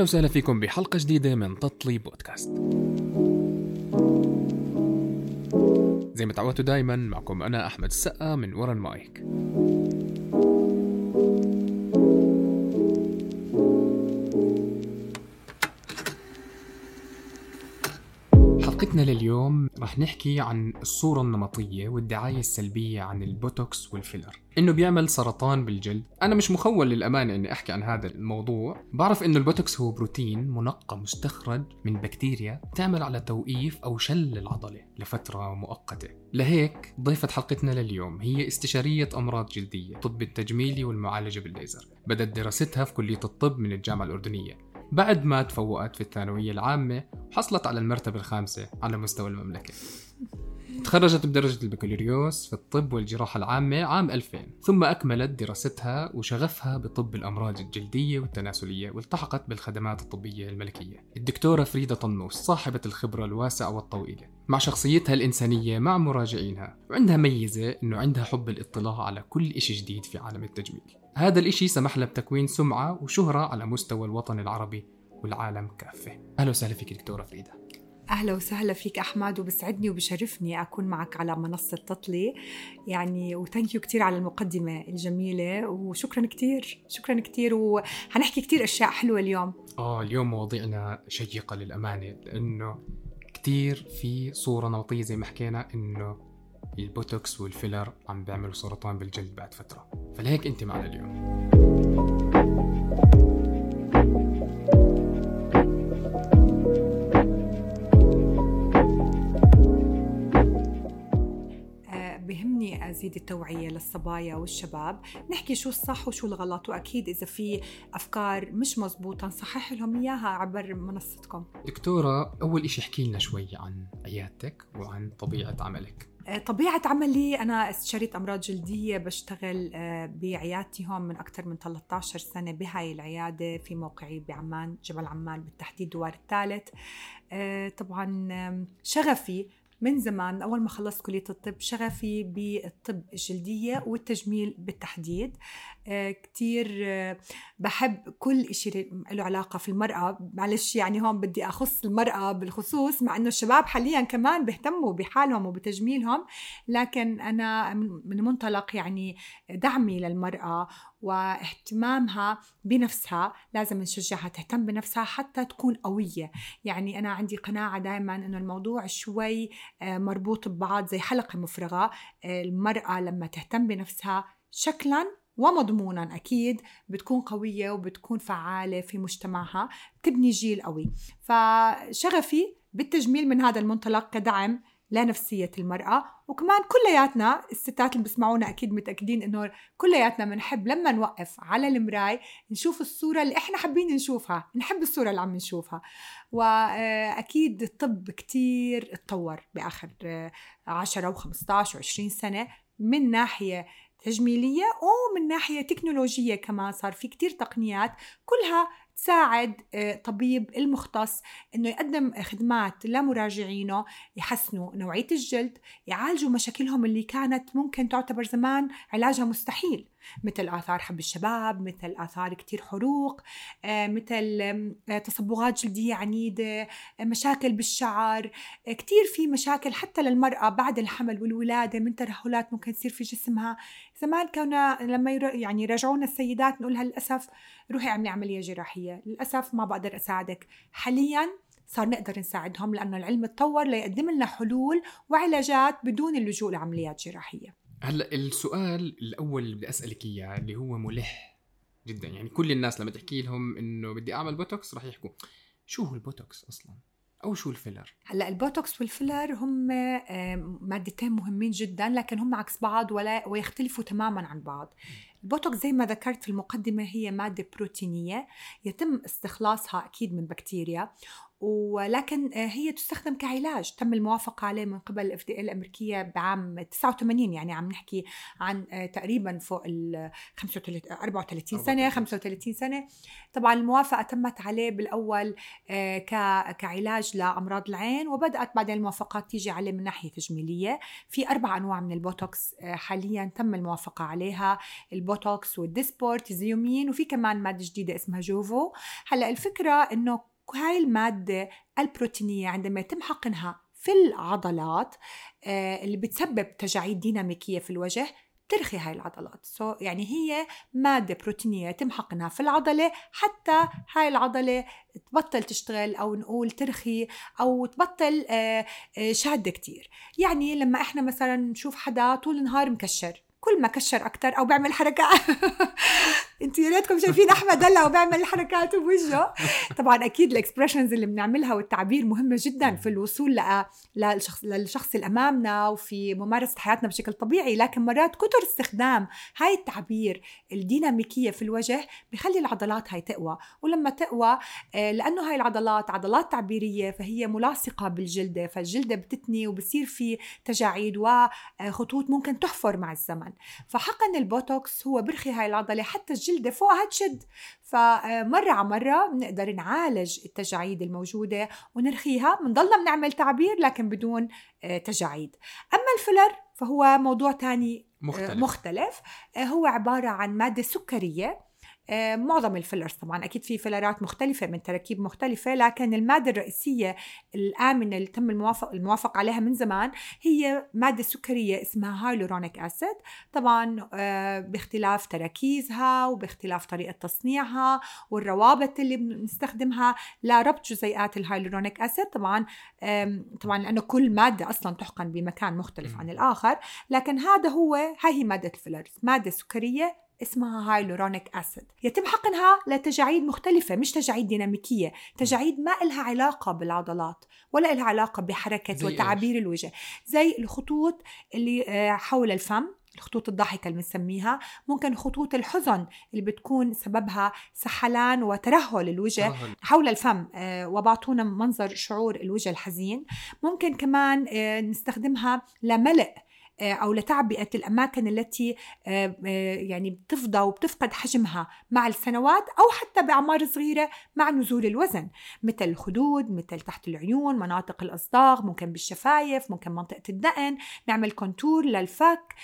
أهلا وسهلا فيكم بحلقة جديدة من تطلي بودكاست. زي ما تعودتوا دايما معكم أنا أحمد السقا من ورا المايك. حلقتنا لليوم رح نحكي عن الصورة النمطية والدعاية السلبية عن البوتوكس والفيلر. إنه بيعمل سرطان بالجلد. أنا مش مخول للأمانة إني أحكي عن هذا الموضوع. بعرف إنه البوتوكس هو بروتين منقى مستخرج من بكتيريا تعمل على توقيف أو شل العضلة لفترة مؤقتة. لهيك ضيفة حلقتنا لليوم. هي استشارية أمراض جلدية. طب التجميلي والمعالجة بالليزر. بدأت دراستها في كلية الطب من الجامعة الأردنية. بعد ما تفوقت في الثانوية العامة حصلت على المرتبة الخامسة على مستوى المملكة. تخرجت بدرجة البكالوريوس في الطب والجراحة العامة عام 2000 ثم أكملت دراستها وشغفها بطب الأمراض الجلدية والتناسلية والتحقت بالخدمات الطبية الملكية. الدكتورة فريدة طنوس صاحبة الخبرة الواسعة والطويلة. مع شخصيتها الإنسانية مع مراجعينها وعندها ميزة أنه عندها حب الاطلاع على كل إشي جديد في عالم التجميل. هذا الإشي سمح لها بتكوين سمعة وشهرة على مستوى الوطن العربي والعالم كافة. أهلا وسهلا فيك دكتورة فريدة. أهلا وسهلا فيك أحمد وبسعدني وبشرفني أكون معك على منصة تطلي. يعني و thank you كثير على المقدمة الجميلة وشكرا كثير شكرا كثير وحنحكي كثير أشياء حلوة اليوم. آه اليوم مواضيعنا شيقة للأمانة لأنه كثير في صورة نمطيه زي ما حكينا إنه البوتوكس والفيلر عم بيعملوا سرطان بالجلد بعد فترة. فلهيك انت معنا اليوم. بهمني أزيد التوعية للصبايا والشباب. نحكي شو الصح وشو الغلط وأكيد إذا في أفكار مش مزبوطة نصحح لهم إياها عبر منصتكم. دكتورة أول إشي احكي لنا شوي عن عيادتك وعن طبيعة عملك. طبيعة عملي أنا استشارية أمراض جلدية بشتغل بعيادتي هون من أكثر من 13 سنة بهاي العيادة في موقعي بعمان جبل عمان بالتحديد دوار الثالث. طبعا شغفي من زمان أول ما خلصت كلية الطب شغفي بالطب الجلدية والتجميل بالتحديد. آه كتير آه بحب كل إشي له علاقة في المرأة. معلش يعني هون بدي أخص المرأة بالخصوص مع أنه الشباب حاليا كمان بيهتموا بحالهم وبتجميلهم. لكن أنا من منطلق يعني دعمي للمرأة واهتمامها بنفسها. لازم نشجعها تهتم بنفسها حتى تكون قوية. يعني أنا عندي قناعة دائما أنه الموضوع شوي مربوط ببعض زي حلقة مفرغة. المرأة لما تهتم بنفسها شكلا ومضمونا أكيد بتكون قوية وبتكون فعالة في مجتمعها بتبني جيل قوي. فشغفي بالتجميل من هذا المنطلق كدعم لنفسية المرأة وكمان كلياتنا الستات اللي بسمعونا أكيد متأكدين إنه كلياتنا بنحب لما نوقف على المراي نشوف الصورة اللي إحنا حابين نشوفها نحب الصورة اللي عم نشوفها. وأكيد الطب كتير اتطور بآخر 10 و15 و20 سنة من ناحية تجميلية ومن ناحية تكنولوجية كمان صار في كتير تقنيات كلها تساعد طبيب المختص إنه يقدم خدمات لمراجعينه يحسنوا نوعية الجلد يعالجوا مشاكلهم اللي كانت ممكن تعتبر زمان علاجها مستحيل مثل آثار حب الشباب مثل آثار كتير حروق مثل تصبغات جلدية عنيدة مشاكل بالشعر كتير في مشاكل حتى للمرأة بعد الحمل والولادة من ترهلات ممكن تصير في جسمها. زمان كنا لما يعني يراجعونا السيدات نقولها للأسف روحي اعملي عملية جراحية. للأسف ما بقدر أساعدك. حالياً صار نقدر نساعدهم لأنه العلم تطور ليقدم لنا حلول وعلاجات بدون اللجوء لعمليات جراحية. هلأ السؤال الأول اللي بدي أسألك إياه اللي هو ملح جدا. يعني كل الناس لما تحكي لهم إنه بدي أعمل بوتوكس راح يحكوا شو هو البوتوكس أصلا؟ أو شو الفيلر؟ هلأ البوتوكس والفيلر هم مادتين مهمين جدا لكن هم عكس بعض ولا ويختلفوا تماما عن بعض. البوتوكس زي ما ذكرت في المقدمة هي مادة بروتينية يتم استخلاصها أكيد من بكتيريا. ولكن هي تستخدم كعلاج. تم الموافقة عليه من قبل ال FDA الأمريكية بعام 89 يعني عم نحكي عن تقريبا فوق ال 35 34 سنة 35 سنة. طبعا الموافقة تمت عليه بالأول كعلاج لأمراض العين وبدأت بعدين الموافقات تيجي عليه من ناحية تجميلية. في أربع أنواع من البوتوكس حاليا تم الموافقة عليها البوتوكس والديسبورت والزيومين وفي كمان مادة جديدة اسمها Jeuveau. هلأ الفكرة إنه هاي المادة البروتينية عندما يتم حقنها في العضلات آه، اللي بتسبب تجاعيد ديناميكية في الوجه ترخي هاي العضلات. so, يعني هي مادة بروتينية يتم حقنها في العضلة حتى هاي العضلة تبطل تشتغل أو نقول ترخي أو تبطل آه، آه، شادة كتير. يعني لما إحنا مثلا نشوف حدا طول النهار مكشر كل ما كشر أكثر أو بيعمل حركات أنتوا يا ريتكم شايفين أحمد هلا وبيعمل حركات بوجهه طبعا أكيد ال expressions اللي بنعملها والتعبير مهمة جدا في الوصول للشخص للشخص اللي امامنا وفي ممارسة حياتنا بشكل طبيعي. لكن مرات كثر استخدام هاي التعبير الديناميكية في الوجه بخلي العضلات هاي تقوى. ولما تقوى آه، لأنه هاي العضلات عضلات تعبيرية فهي ملاصقة بالجلدة فالجلدة بتتني وبصير في تجاعيد وخطوط ممكن تحفر مع الزمن. فحقن البوتوكس هو برخي هاي العضلة حتى الجلد الجلدة فوقها تشد فمرة على مرة بنقدر نعالج التجاعيد الموجودة ونرخيها بنضلنا بنعمل تعبير لكن بدون آه، تجاعيد. أما الفيلر فهو موضوع تاني آه، مختلف, مختلف. آه، هو عبارة عن مادة سكرية معظم ال fillers طبعا أكيد في فيلرات مختلفة من تراكيب مختلفة لكن المادة الرئيسية الآمنة اللي تم الموافق الموافق عليها من زمان هي مادة سكرية اسمها hyaluronic acid. طبعا آه، باختلاف تراكيزها وباختلاف طريقة تصنيعها والروابط اللي بنستخدمها لربط جزيئات ال hyaluronic acid. طبعا طبعا لأنه كل مادة أصلا تحقن بمكان مختلف عن الآخر لكن هذا هو هاي هي مادة ال fillers مادة سكرية اسمها hyaluronic acid. يتم حقنها لتجاعيد مختلفة مش تجاعيد ديناميكية تجاعيد ما إلها علاقة بالعضلات ولا إلها علاقة بحركة وتعابير الوجه. زي الخطوط اللي آه، حول الفم الخطوط الضاحكة اللي بنسميها. ممكن خطوط الحزن اللي بتكون سببها سحلان وترهل الوجه حول الفم آه، وبعطونا منظر شعور الوجه الحزين. ممكن كمان آه، نستخدمها لملء آه، أو لتعبئة الأماكن التي آه، آه، يعني بتفضى وبتفقد حجمها مع السنوات أو حتى بأعمار صغيرة مع نزول الوزن مثل الخدود مثل تحت العيون مناطق الأصداغ ممكن بالشفايف ممكن منطقة الدقن نعمل contour للفك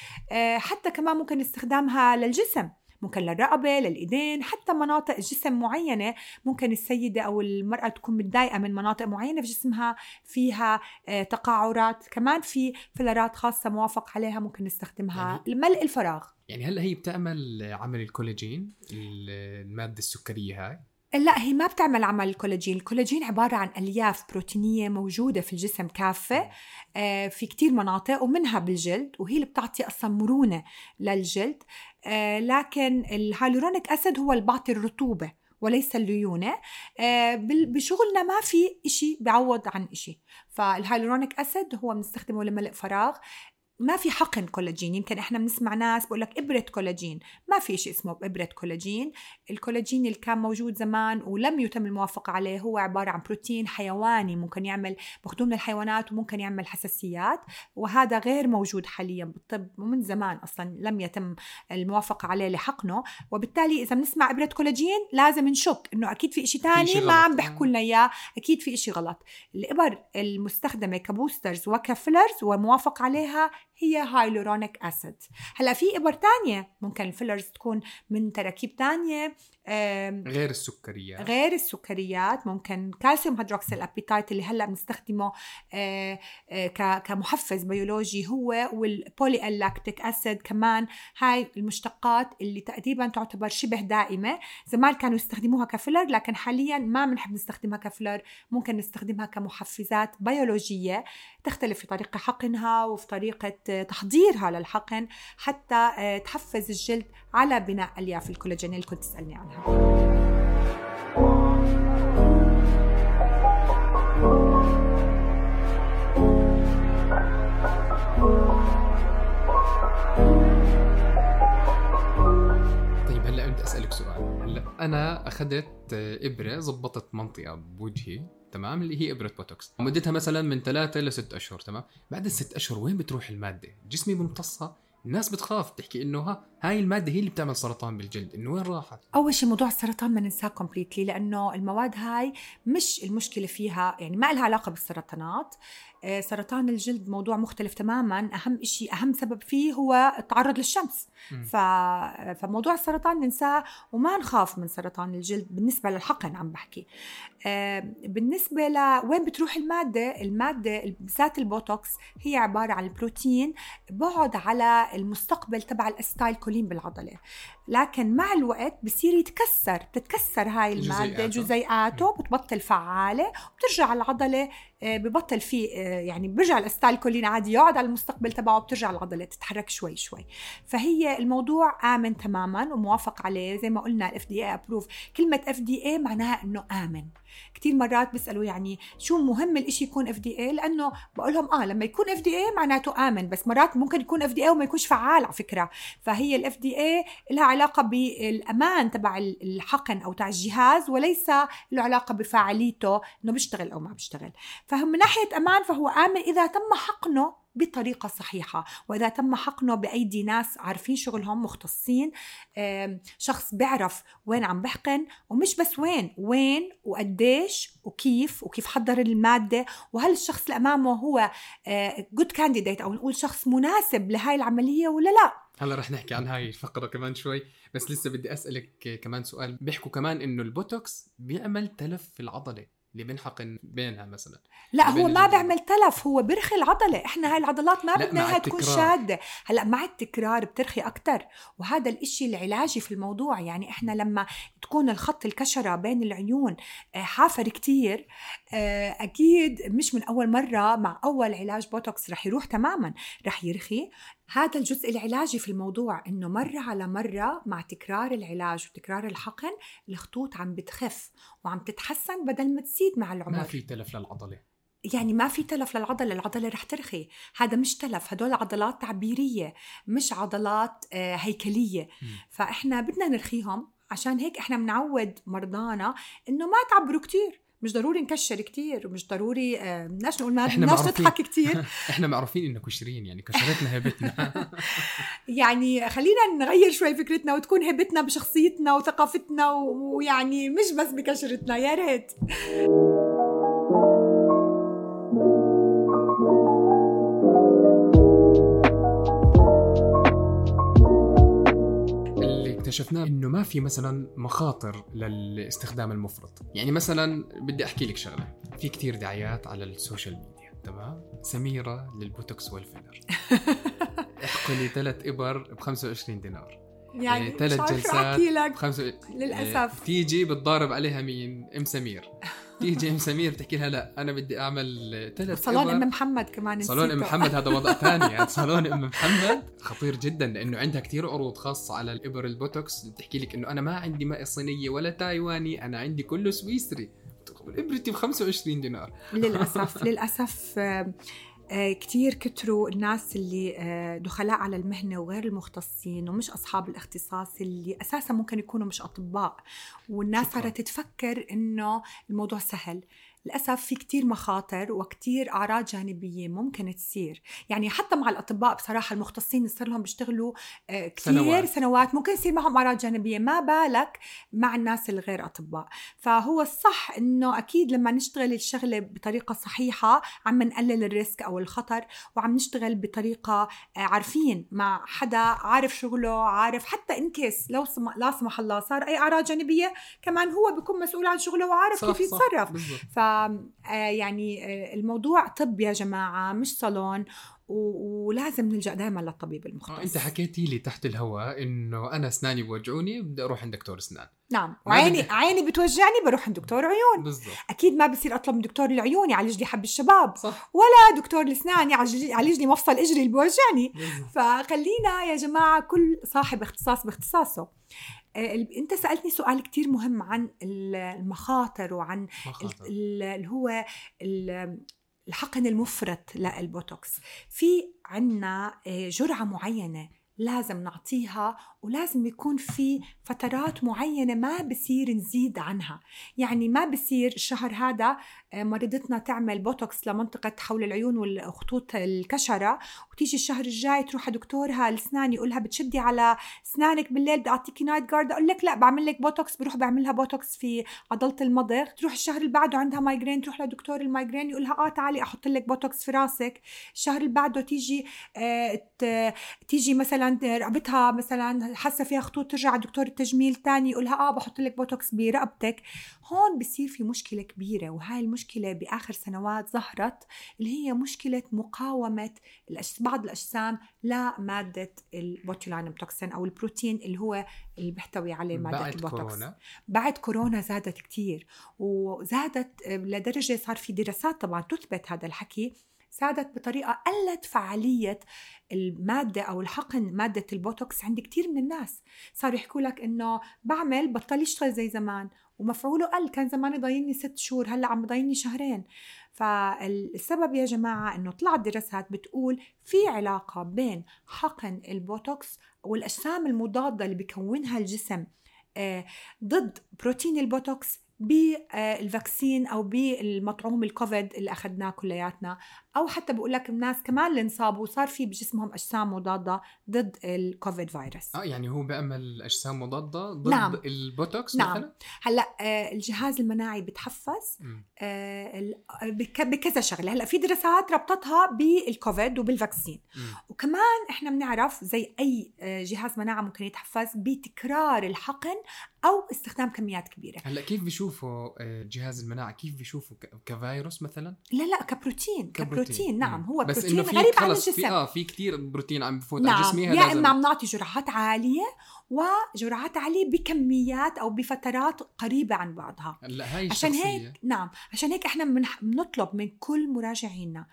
حتى كمان ممكن استخدامها للجسم. ممكن للرقبة للإيدين حتى مناطق جسم معينة ممكن السيدة أو المرأة تكون متضايقة من مناطق معينة في جسمها فيها آه، تقعرات كمان في فيلرات خاصة موافق عليها ممكن نستخدمها يعني لملء الفراغ. يعني هلأ هي بتعمل عمل الكولاجين المادة السكرية هاي؟ لا هي ما بتعمل عمل الكولاجين الكولاجين عبارة عن ألياف بروتينية موجودة في الجسم كافة آه، في كتير مناطق ومنها بالجلد وهي اللي بتعطي أصلا مرونة للجلد. آه، لكن ال hyaluronic acid هو اللي بعطي الرطوبة وليس الليونة. آه، بشغلنا ما في إشي بيعوض عن إشي. فال hyaluronic acid هو بنستخدمه لملء فراغ. ما في حقن كولاجين. يمكن إحنا بنسمع ناس بقول لك إبرة كولاجين. ما في شيء اسمه إبرة كولاجين. الكولاجين اللي كان موجود زمان ولم يتم الموافقة عليه هو عبارة عن بروتين حيواني ممكن يعمل مأخوذ من الحيوانات وممكن يعمل حساسيات وهذا غير موجود حاليا بالطب ومن زمان أصلا لم يتم الموافقة عليه لحقنه. وبالتالي إذا بنسمع إبرة كولاجين لازم نشك إنه أكيد في شيء ثاني ما عم بيحكوا لنا إياه. أكيد في شيء غلط. الإبر المستخدمة ك boosters وك fillers وموافق عليها هي hyaluronic acid هلأ في إبر تانية. ممكن ال fillers تكون من تراكيب تانية. غير السكريات. غير السكريات ممكن calcium hydroxylapatite اللي هلأ بنستخدمه آه، آه، كمحفز بيولوجي هو وال poly-lactic acid كمان. هاي المشتقات اللي تقريبا تعتبر شبه دائمة. زمان كانوا يستخدموها كفيلر لكن حاليا ما بنحب نستخدمها كفيلر ممكن نستخدمها كمحفزات بيولوجية. تختلف في طريقة حقنها وفي طريقة تحضيرها للحقن حتى آه، تحفز الجلد على بناء ألياف الكولاجين اللي كنت تسألني عنها. طيب هلا بدي أسألك سؤال. هلا أنا أخذت إبرة زبطت منطقة بوجهي تمام؟ اللي هي إبرة بوتوكس. مدتها مثلا من ثلاثة لست أشهر تمام؟ بعد الست أشهر وين بتروح المادة؟ جسمي بمتصها الناس بتخاف تحكي إنه ها هاي المادة هي اللي بتعمل سرطان بالجلد إنه وين راحت؟ أول شيء موضوع السرطان ما ننساه completely لأنه المواد هاي مش المشكلة فيها يعني ما لها علاقة بالسرطانات. آه، سرطان الجلد موضوع مختلف تماما. أهم شيء أهم سبب فيه هو التعرض للشمس. ف... فموضوع السرطان ننساه وما نخاف من سرطان الجلد بالنسبة للحقن عم بحكي. بالنسبة لوين بتروح المادة؟ المادة بالذات البوتوكس هي عبارة عن البروتين بقعد على المستقبل تبع ال acetylcholine بالعضلة. لكن مع الوقت بصير يتكسر بتتكسر هاي المادة. جزيئاته بتبطل فعالة وبترجع العضلة آه، ببطل في آه، يعني برجع ال acetylcholine عادي يقعد على المستقبل تبعه بترجع العضلة تتحرك شوي شوي. فهي الموضوع آمن تماما وموافق عليه. زي ما قلنا ال FDA approved كلمة FDA معناها إنه آمن. كثير مرات بيسالوا يعني شو مهم الإشي يكون FDA لأنه بقول لهم آه لما يكون FDA معناته آمن بس مرات ممكن يكون FDA وما يكونش فعال على فكرة. فهي ال FDA لها علاقة بالأمان تبع الحقن أو تاع الجهاز وليس له علاقة بفاعليته إنه بيشتغل أو ما بيشتغل. فهم من ناحية أمان فهو آمن إذا تم حقنه بطريقة صحيحة وإذا تم حقنه بأيدي ناس عارفين شغلهم مختصين شخص بيعرف وين عم بحقن ومش بس وين وين وقديش وكيف وكيف حضر المادة وهل الشخص اللي أمامه هو good آه، candidate أو نقول شخص مناسب لهاي العملية ولا لا. هلا رح نحكي عن هاي الفقرة كمان شوي. بس لسه بدي أسألك كمان سؤال. بيحكوا كمان إنه البوتوكس بيعمل تلف في العضلة اللي بنحقن بينها مثلا. لا هو ما بيعمل تلف هو بيرخي العضلة. إحنا هاي العضلات ما بدنا إياها تكون شادة. هلأ مع التكرار بترخي أكثر وهذا الإشي العلاجي في الموضوع. يعني إحنا لما تكون الخط الكشرة بين العيون آه، حافر كتير آه، أكيد مش من أول مرة مع أول علاج بوتوكس رح يروح تماما. رح يرخي. هذا الجزء العلاجي في الموضوع إنه مرة على مرة مع تكرار العلاج وتكرار الحقن الخطوط عم بتخف وعم تتحسن بدل ما تزيد مع العمر. ما في تلف للعضلة. يعني ما في تلف للعضلة العضلة رح ترخي. هذا مش تلف هدول عضلات تعبيرية مش عضلات آه، هيكلية. م. فإحنا بدنا نرخيهم عشان هيك إحنا بنعود مرضانا إنه ما تعبروا كتير. مش ضروري نكشر كتير ومش ضروري آه، بدناش نقول ما بدناش نضحك كتير. إحنا معروفين إنه كشرين يعني كشرتنا هيبتنا. يعني خلينا نغير شوي فكرتنا وتكون هيبتنا بشخصيتنا وثقافتنا ويعني مش بس بكشرتنا يا ريت. اكتشفناه إنه ما في مثلا مخاطر للاستخدام المفرط. يعني مثلا بدي أحكي لك شغلة. في كتير دعايات على ال social media. تمام؟ سميرة للبوتوكس والفيلر. احقني ثلاث إبر ب 25 دينار. يعني ثلاث جلسات لك. بخمسة للأسف. تيجي بتضارب عليها مين؟ أم سمير. تيجي ام سمير بتحكي لها لا أنا بدي أعمل ثلاث صالون أم محمد كمان صالون أم محمد هذا وضع ثاني يعني. صالون أم محمد. خطير جدا لأنه عندها كثير عروض خاصة على الإبر البوتوكس. بتحكي لك إنه أنا ما عندي ماء صينية ولا تايواني أنا عندي كله سويسري. إبرتي ب 25 دينار. للأسف للأسف آه، كتير كتروا الناس اللي آه، دخلاء على المهنة وغير المختصين ومش أصحاب الاختصاص اللي أساسا ممكن يكونوا مش أطباء. والناس صارت تفكر إنه الموضوع سهل. للأسف في كتير مخاطر وكتير أعراض جانبية ممكن تصير. يعني حتى مع الأطباء بصراحة المختصين صار لهم بيشتغلوا آه، كتير سنوات. سنوات. ممكن يصير معهم أعراض جانبية. ما بالك مع الناس الغير أطباء. فهو الصح إنه أكيد لما نشتغل الشغلة بطريقة صحيحة عم نقلل ال risk أو الخطر وعم نشتغل بطريقة آه، عارفين مع حدا عارف شغله عارف حتى in case لو سم... لا سمح الله صار أي أعراض جانبية كمان هو بيكون مسؤول عن شغله وعارف كيف يتصرف. ف يعني آه، الموضوع طب يا جماعة مش صالون. ولازم نلجأ دائما للطبيب المختص. أنت حكيتي لي تحت الهواء إنه أنا أسناني بوجعوني بدي أروح عند دكتور أسنان. نعم. وعيني بدي... عيني بتوجعني بروح عند دكتور عيون. بالضبط. أكيد ما بصير أطلب من دكتور العيون يعالج لي حب الشباب صح. ولا دكتور الأسنان يعالج لي مفصل إجري اللي بوجعني. فخلينا يا جماعة كل صاحب اختصاص باختصاصه. آه، أنت سألتني سؤال كتير مهم عن المخاطر وعن اللي هو الحقن المفرط للبوتوكس. في عنا آه، جرعة معينة. لازم نعطيها ولازم يكون في فترات معينة ما بصير نزيد عنها. يعني ما بصير الشهر هذا آه، مريضتنا تعمل بوتوكس لمنطقة حول العيون والخطوط الكشرة وتيجي الشهر الجاي تروح دكتورها الأسنان يقولها بتشدي على أسنانك بالليل بدي أعطيكي night guard أقول لك لا بعمل لك بوتوكس بروح بعمل لها بوتوكس في عضلة المضغ. تروح الشهر اللي بعده عندها migraine تروح لدكتور ال migraine يقولها آه تعالي أحط لك بوتوكس في راسك. الشهر اللي بعده تيجي آه تيجي مثلا رقبتها مثلا حاسة فيها خطوط ترجع على دكتور التجميل تاني يقولها آه بحط لك بوتوكس برقبتك. هون بصير في مشكلة كبيرة وهاي المشكلة بآخر سنوات ظهرت اللي هي مشكلة مقاومة بعض الأجسام لماده ال botulinum toxin أو البروتين اللي هو اللي بيحتوي عليه مادة بعد البوتوكس. كورونا. بعد كورونا زادت كتير وزادت لدرجة صار في دراسات طبعا تثبت هذا الحكي زادت بطريقة قلت فعالية المادة أو الحقن مادة البوتوكس عند كتير من الناس. صاروا يحكوا لك إنه بعمل بطل يشتغل زي زمان ومفعوله قل كان زمان يضايلني ست شهور هلأ عم يضايلني شهرين. فالسبب يا جماعة إنه طلعت دراسات بتقول في علاقة بين حقن البوتوكس والأجسام المضادة اللي بيكونها الجسم آه، ضد بروتين البوتوكس بال vaccine أو بالمطعوم الكوفيد اللي أخذناه كلياتنا. أو حتى بقول لك الناس كمان اللي انصابوا وصار في بجسمهم أجسام مضادة ضد ال COVID virus آه يعني هو بيعمل أجسام مضادة ضد نعم. البوتوكس نعم. مثلا؟ هلأ آه، الجهاز المناعي بتحفز آه، بك- بكذا شغلة. هلأ في دراسات ربطتها بالكوفيد وبالفاكسين. وكمان إحنا بنعرف زي أي آه، جهاز مناعه ممكن يتحفز بتكرار الحقن أو استخدام كميات كبيرة. هلأ كيف بيشوفوا آه، جهاز المناعه كيف بيشوفوا كفيروس مثلا؟ لا لا كبروتين. كبروتين نعم مم. هو بس بروتين غريب عن الجسم في آه في كثير بروتين عم بفوت على نعم جسمي. يا إما بنعطي جرعات عالية وجرعات عالية بكميات أو بفترات قريبة عن بعضها. هلا هاي عشان هيك نعم عشان هيك إحنا بنطلب من كل مراجعينا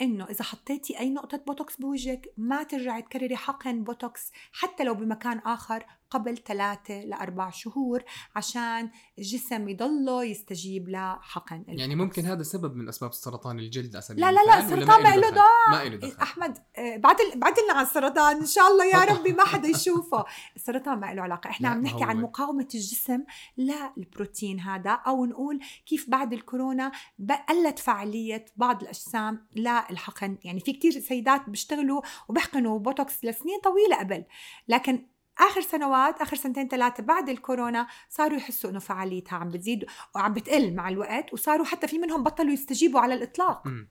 إنه إذا حطيتي أي نقطة بوتوكس بوجهك ما ترجعي تكرري حقن بوتوكس حتى لو بمكان آخر قبل ثلاثة لأربع شهور عشان الجسم يضله يستجيب لحقن يعني البوتوكس. ممكن هذا سبب من أسباب سرطان الجلد على سبيل لا لا لا السرطان ما له دخل؟ دخل. دخل أحمد آه، بعد بعد لنا عن السرطان إن شاء الله يا ربي ما حدا يشوفه. السرطان ما له علاقة. إحنا لا، عم نحكي عن مقاومة الجسم للبروتين هذا أو نقول كيف بعد الكورونا قلت فعالية بعض الأجسام للحقن. يعني في كتير سيدات بيشتغلوا وبيحقنوا بوتوكس لسنين طويلة قبل لكن آخر سنوات آخر سنتين ثلاثة بعد الكورونا صاروا يحسوا إنه فعاليتها عم بتزيد وعم بتقل مع الوقت وصاروا حتى في منهم بطلوا يستجيبوا على الإطلاق. مم.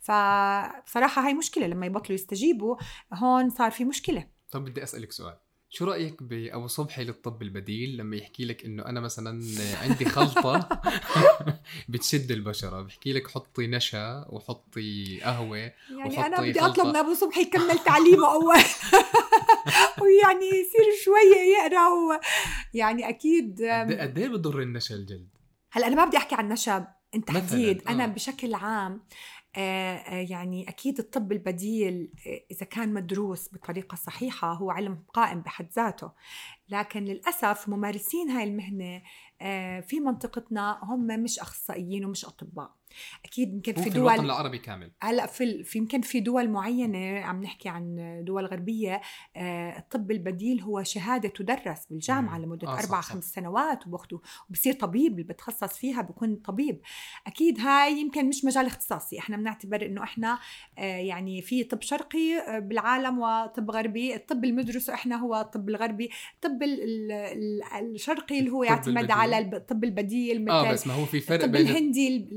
فبصراحة هاي مشكلة لما يبطلوا يستجيبوا هون صار في مشكلة. طب بدي أسألك سؤال. شو رأيك بابو صبحي للطب البديل لما يحكي لك إنه أنا مثلا عندي خلطة بتشد البشرة بحكي لك حطي نشا وحطي قهوة يعني وحطي بدي خلطة. أطلب من أبو صبحي يكمل تعليمه أول ويعني يصير شوية يقرأ و... يعني أكيد قد إيه بضر النشا الجلد هلأ أنا ما بدي أحكي عن نشب أنت مثلاً، تحديد آه. أنا بشكل عام يعني أكيد الطب البديل آه، إذا كان مدروس بطريقة صحيحة هو علم قائم بحد ذاته. لكن للأسف ممارسين هاي المهنة آه، في منطقتنا هم مش أخصائيين ومش أطباء. أكيد يمكن في في الوطن دول العربي كامل هلا في ال- في يمكن في دول معينة عم نحكي عن دول غربية آه، الطب البديل هو شهادة تدرس بالجامعة مم. لمدة آه، أربع صح. خمس سنوات وباخده وبصير طبيب اللي بتخصص فيها بكون طبيب أكيد هاي يمكن مش مجال اختصاصي إحنا بنعتبر إنه إحنا آه، يعني في طب شرقي آه، بالعالم وطب غربي الطب المدرسة إحنا هو الطب الغربي الطب ال- ال- ال- الشرقي اللي هو يعتمد البديل. على الطب البديل مثل آه بس ما هو في فرق الطب بين الهندي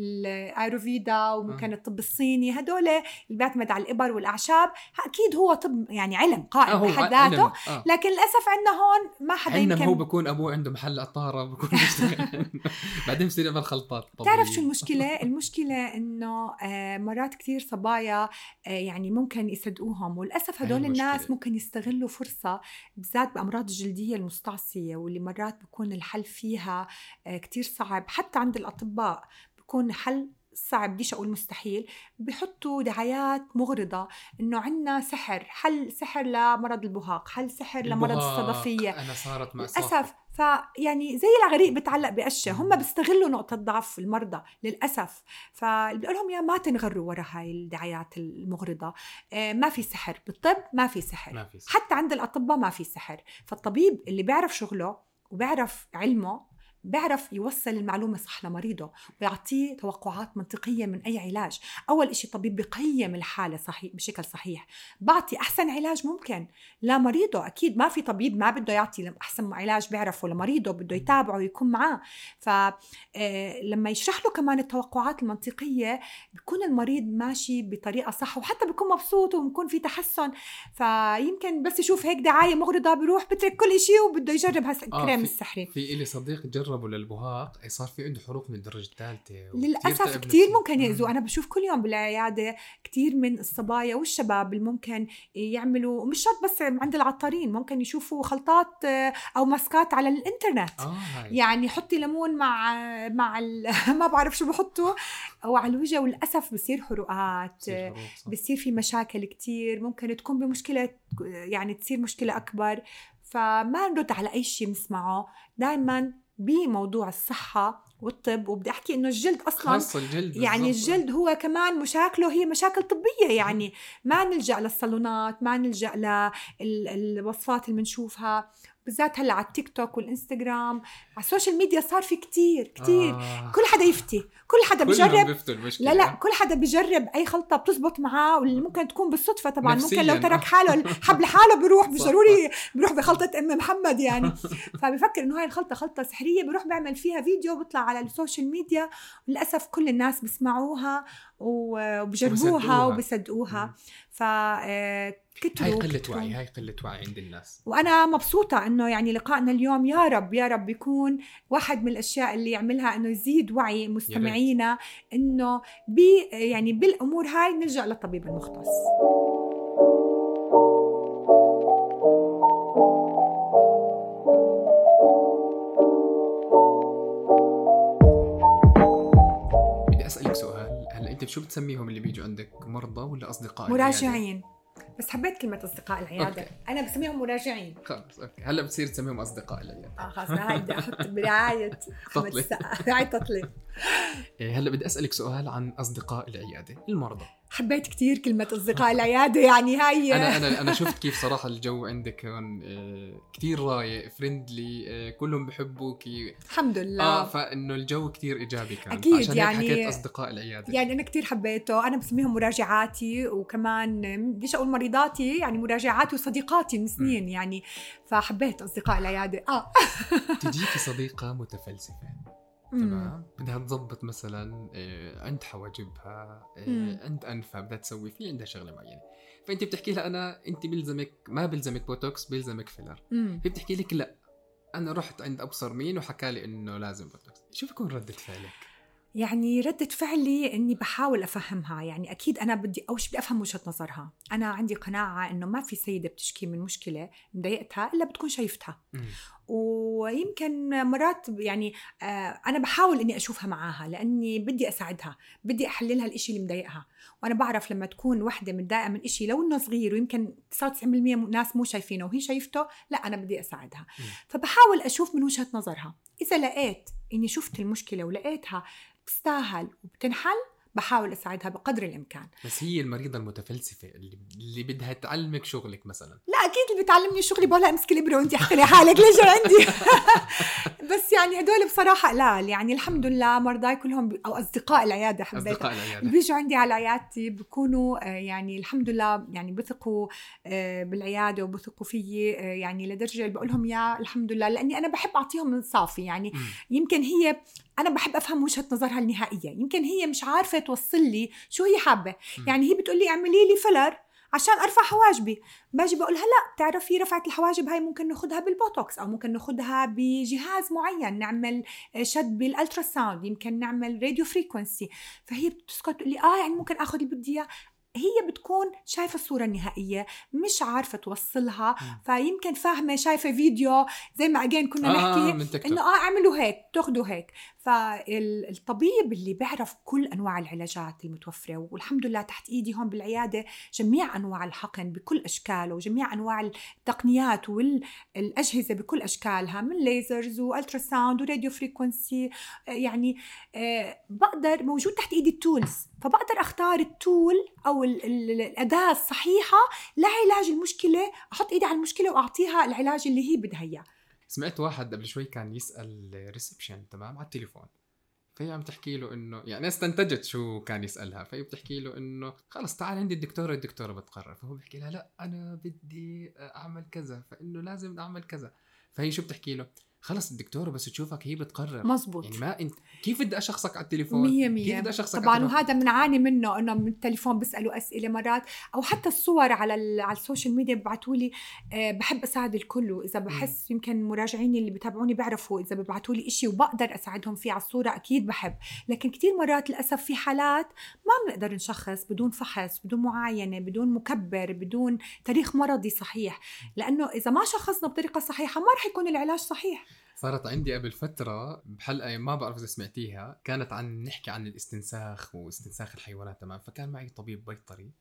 ال- الايروفيدا وممكن الطب الصيني هدول اللي بيعتمد على الإبر والأعشاب أكيد هو طب يعني علم قائم آه بحد. ذاته آه. لكن للأسف عندنا هون ما حدا عندنا يمكن هو بكون أبوه عنده محل عطاره بكون بعدين بصير يعمل خلطات. بتعرف شو المشكلة؟ المشكلة إنه آه، مرات كثير صبايا آه، يعني ممكن يصدقوهم وللأسف هدول الناس. ممكن يستغلوا فرصة بالذات بأمراض الجلدية المستعصية واللي مرات بيكون الحل فيها آه، كثير صعب حتى عند الأطباء بيكون حل صعب بديش أقول مستحيل. بحطوا دعايات مغرضة إنه عندنا سحر. حل سحر لمرض البهاق؟ حل سحر لمرض الصدفية؟ أنا صارت مأساة للأسف. فيعني زي العغريق بتعلق بقشة. هم بيستغلوا نقطة ضعف المرضى للأسف. فبقول لهم يا ما تنغروا ورا هاي الدعايات المغرضة. آه، ما في سحر. بالطب ما في سحر. ما في سحر. حتى عند الأطباء ما في سحر. فالطبيب اللي بيعرف شغله وبيعرف علمه بيعرف يوصل المعلومة صح لمريضه ويعطيه توقعات منطقية من أي علاج. أول إشي طبيب بقيم الحالة صحيح بشكل صحيح. بعطي أحسن علاج ممكن. لمريضه أكيد ما في طبيب ما بده يعطي أحسن علاج بيعرفه. لمريضه بده يتابعه ويكون معاه. فلما يشرح له كمان التوقعات المنطقية بيكون المريض ماشي بطريقة صح وحتى بيكون مبسوط وبكون في تحسن. فيمكن بس يشوف هيك دعاية مغرضة بيروح بترك كل شيء وبده يجرب هالكريم في- السحري. في إلي صديق جربوا للبهاق صار في عنده حروق من الدرجة الثالثة للأسف كثير ممكن يأذوا أنا بشوف كل يوم بالعيادة كثير من الصبايا والشباب اللي ممكن يعملوا ومش شرط بس عند العطارين ممكن يشوفوا خلطات آه، أو ماسكات على الإنترنت. آه هاي. يعني حطي ليمون مع مع ال... ما بعرف شو بحطوا وعلى الوجه وللأسف بصير حروقات. بصير في مشاكل كتير. ممكن تكون بمشكلة يعني تصير مشكلة أكبر. فما نرد على أي شيء بنسمعه. دائما بموضوع الصحة والطب وبدي أحكي إنه الجلد أصلا خاصة الجلد يعني بالضبط. الجلد هو كمان مشاكله هي مشاكل طبية يعني ما نلجأ للصالونات ما نلجأ للوصفات اللي بنشوفها بالذات هلا على التيك توك والإنستغرام على ال social media صار في كتير كتير. آه. كل حدا يفتي كل حدا بجرب. لا لا كل حدا بجرب أي خلطة بتزبط معاه واللي ممكن تكون بالصدفة طبعا نفسياً. ممكن لو ترك حاله حب لحاله بيروح مش ضروري بيروح بخلطة أم محمد يعني. فبفكر إنه هاي الخلطة خلطة سحرية بيروح بيعمل فيها فيديو بيطلع على ال social media. وللاسف كل الناس بيسمعوها و- وبجربوها وبصدقوها. ف آه، هاي قلة كتروا. وعي هاي قلة وعي عند الناس. وأنا مبسوطة إنه يعني لقائنا اليوم يا رب يا رب يكون واحد من الأشياء اللي يعملها إنه يزيد وعي مستمعينا إنه بي يعني بالأمور هاي نلجأ للطبيب المختص. أنت شو بتسميهم اللي بيجوا عندك مرضى ولا أصدقاء العيادة؟ مراجعين. بس حبيت كلمة أصدقاء العيادة. okay. أنا بسميهم مراجعين. خلص okay. هلا بتصير تسميهم أصدقاء العيادة. آه خلاص هاي بدي أحط برعاية أحمد تطلي. رعاية تطلي هلا بدي أسألك سؤال عن أصدقاء العيادة المرضى. حبيت كتير كلمة أصدقاء العيادة يعني هاي. أنا أنا أنا شفت كيف صراحة الجو عندك هون آه، كثير رايق friendly آه، كلهم بحبوكي الحمد لله. آه فإنه الجو كثير إيجابي كان. أكيد، عشان يعني- حكيت أصدقاء العيادة. يعني أنا كتير حبيته. أنا بسميهم مراجعاتي وكمان بديش أقول مريضاتي يعني مراجعاتي وصديقاتي من سنين يعني. فحبيت أصدقاء العيادة. آه. تجيكي صديقة متفلسفة. تمام؟ بدها تظبط مثلا آه، عند حواجبها آه،. عند أنفها بدها تسوي في عندها شغلة معينة. فأنت بتحكي لها أنا أنت بيلزمك ما بيلزمك بوتوكس بيلزمك filler. هي بتحكي لك لا أنا رحت عند أبصر مين وحكى لي إنه لازم بوتوكس. شو بيكون ردة فعلك؟ يعني ردة فعلي إني بحاول أفهمها. يعني أكيد أنا بدي اول شيء بدي أفهم وجهة نظرها. أنا عندي قناعة إنه ما في سيدة بتشكي من مشكلة مضايقتها إلا بتكون شايفتها. مم. ويمكن مرات يعني آه، أنا بحاول إني أشوفها معاها لأني بدي أساعدها بدي أحللها الإشي اللي مضايقها. وأنا بعرف لما تكون وحدة متضايقة من إشي لو إنه صغير ويمكن 99% من ناس مو شايفينه وهي شايفته لا أنا بدي أساعدها. فبحاول أشوف من وجهة نظرها إذا لقيت إني شفت المشكلة ولقيتها بتستاهل وبتنحل بحاول أساعدها بقدر الإمكان. بس هي المريضة المتفلسفة اللي اللي بدها تعلمك شغلك مثلا. لا أكيد اللي بتعلمني شغلي بقولها امسكي الإبرة وانت احتلي حالك ليش عندي؟ بس يعني هدول بصراحة قلال يعني الحمد لله مرضاي كلهم ب... أو أصدقاء العيادة حبيت أصدقاء اللي العياده بيجوا عندي على عيادتي بكونوا آه، يعني الحمد لله يعني بثقوا آه، بالعيادة وبثقوا فيي آه، يعني لدرجة اللي بقول لهم يا الحمد لله لأني أنا بحب أعطيهم من صافي يعني. يمكن هي أنا بحب أفهم وجهة نظرها النهائية. يمكن هي مش عارفة توصل لي شو هي حابة. يعني هي بتقول لي اعملي لي filler عشان أرفع حواجبي. باجي بقول لها لا بتعرفي رفعه الحواجب هاي ممكن ناخذها بالبوتوكس أو ممكن ناخذها بجهاز معين. نعمل آه، شد بال ultrasound يمكن نعمل radio frequency فهي بتسكت تقول لي آه يعني ممكن آخذ اللي بدي إياه. هي بتكون شايفة الصورة النهائية مش عارفة توصلها. مم. فيمكن فاهمة شايفة فيديو زي ما again كنا نحكي آه تيك إنه آه اعملوا هيك تاخذوا هيك. فالطبيب اللي بيعرف كل أنواع العلاجات المتوفرة والحمد لله تحت إيدي هون بالعيادة جميع أنواع الحقن بكل أشكاله وجميع أنواع التقنيات والاجهزه بكل أشكالها من lasers و ultrasound و radio frequency. يعني آه، بقدر موجود تحت إيدي ال tools. فبقدر أختار ال tool أو ال- ال- الأداة الصحيحة لعلاج المشكلة أحط إيدي على المشكلة وأعطيها العلاج اللي هي بدها إياه. سمعت واحد قبل شوي كان يسأل reception تمام على التليفون. فهي عم تحكي له إنه يعني استنتجت شو كان يسألها فهي بتحكي له إنه خلص تعال عندي الدكتورة الدكتورة بتقرر. فهو بيحكي لها لا أنا بدي أعمل كذا فإنه لازم أعمل كذا. فهي شو بتحكي له؟ خلص الدكتورة بس تشوفك هي بتقرر. مزبوط يعني ما انت كيف بدي أشخصك على التليفون؟ مية كيف مية. بدي أشخصك طبعا؟ وهذا بنعاني منه إنه من التليفون بيسالوا أسئلة مرات أو حتى الصور على ال- على ال social media ببعثوا لي آه، بحب أساعد الكل وإذا بحس يمكن مراجعيني اللي بتابعوني بيعرفوا إذا ببعثوا لي شيء وبقدر أساعدهم فيه على الصورة أكيد بحب. لكن كثير مرات للأسف في حالات ما بنقدر نشخص بدون فحص بدون معاينة بدون مكبر بدون تاريخ مرضي صحيح. لأنه إذا ما شخصنا بطريقة صحيحة ما رح يكون العلاج صحيح. صارت عندي قبل فترة بحلقة ما بعرف إذا سمعتيها كانت عن نحكي عن الاستنساخ واستنساخ الحيوانات تمام؟ فكان معي طبيب بيطري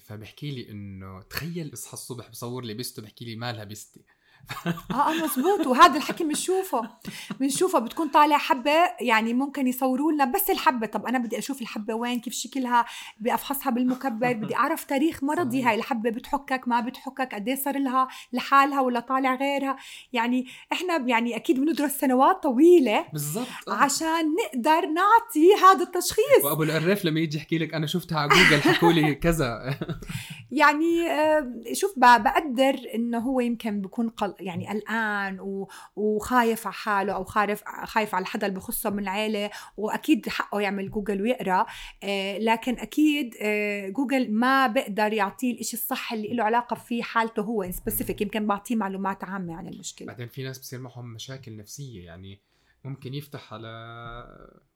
فبحكي لي إنه تخيل إصحى الصبح بصور لي بيسته بحكي لي ما لبستي آه آه مزبوط وهذا الحكي بنشوفه بنشوفه بتكون طالع حبة يعني ممكن يصوروا لنا بس الحبة. طب أنا بدي أشوف الحبة وين كيف شكلها بدي افحصها بالمكبر بدي أعرف تاريخ مرضي. هاي. الحبة بتحكك ما بتحكك قد إيه صار لها لحالها ولا طالع غيرها. يعني إحنا يعني أكيد بندرس سنوات طويلة بالضبط آه. عشان نقدر نعطي هذا التشخيص. وأبو العريف لما يجي يحكي لك أنا شفتها على جوجل حكوا لي كذا. يعني آه، شوف بقدر إنه هو يمكن بكون قل يعني قلقان وخايف على حاله أو خايف خايف على حدا اللي بخصه من العيلة وأكيد حقه يعمل جوجل ويقرأ. آه، لكن أكيد آه، جوجل ما بقدر يعطيه الإشي الصح اللي له علاقة في حالته هو specific يمكن بعطيه معلومات عامة عن المشكلة. بعدين في ناس بصير معهم مشاكل نفسية يعني ممكن يفتح على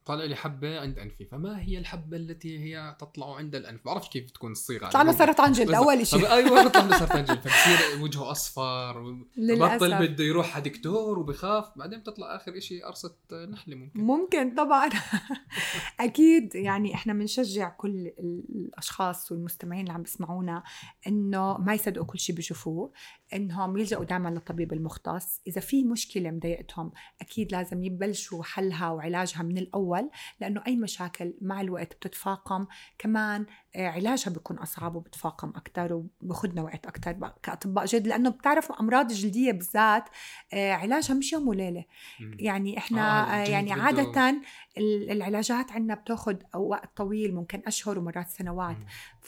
طالع لي حبة عند أنفي فما هي الحبة التي هي تطلع عند الانف بعرفش كيف تكون الصيغة طلع له. سرطان جلد. أول شيء أيوه بيطلع له سرطان جلد فبصير وجهه أصفر. بطل بده يروح على دكتور وبخاف بعدين بتطلع آخر شيء قرصة نحله ممكن ممكن طبعا أكيد يعني إحنا بنشجع كل ال- الأشخاص والمستمعين اللي عم بيسمعونا إنه ما يصدقوا كل شيء بيشوفوه إنهم يلجأوا دائما للطبيب المختص إذا في مشكلة مضايقتهم أكيد لازم يبلشوا حلها وعلاجها من الأول لأنه أي مشاكل مع الوقت بتتفاقم. كمان آه، علاجها بيكون أصعب وبتفاقم أكثر وباخذنا وقت أكثر كأطباء جلد لأنه بتعرفوا أمراض الجلديه بالذات آه، علاجها مش يوم وليلة. مم. يعني إحنا آه، آه يعني عادة ال- العلاجات عندنا بتاخذ وقت طويل ممكن أشهر ومرات سنوات.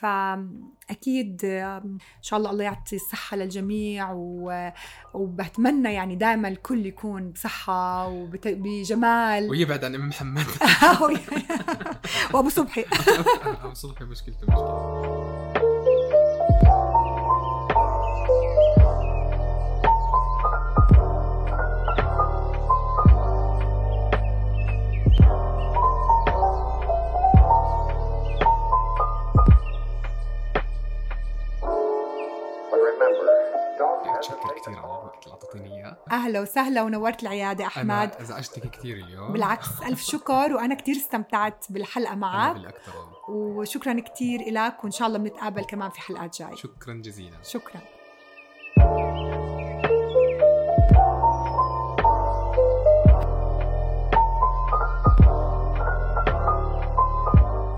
مم. فاكيد إن شاء الله الله يعطي الصحة للجميع و... وبتمنى يعني دائما الكل يكون بصحة وبجمال ويبعد عن أم محمد. وأبو صبحي. أبو صبحي مشكلته مشكله أهلا وسهلا ونورت العيادة أحمد. أنا أزعجتك كثير اليوم. بالعكس ألف شكر وأنا كثير استمتعت بالحلقة أنا معك. بالأكثر وشكرا كثير لك وإن شاء الله بنتقابل كمان في حلقات جاية. شكرا جزيلا. شكرا.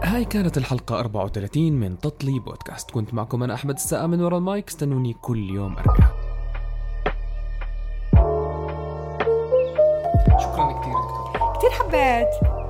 هاي كانت الحلقة 34 من تطلي بودكاست. كنت معكم أنا أحمد السقا من ورا المايك استنوني كل يوم أربعاء شكرا كثير دكتور. كثير حبيت.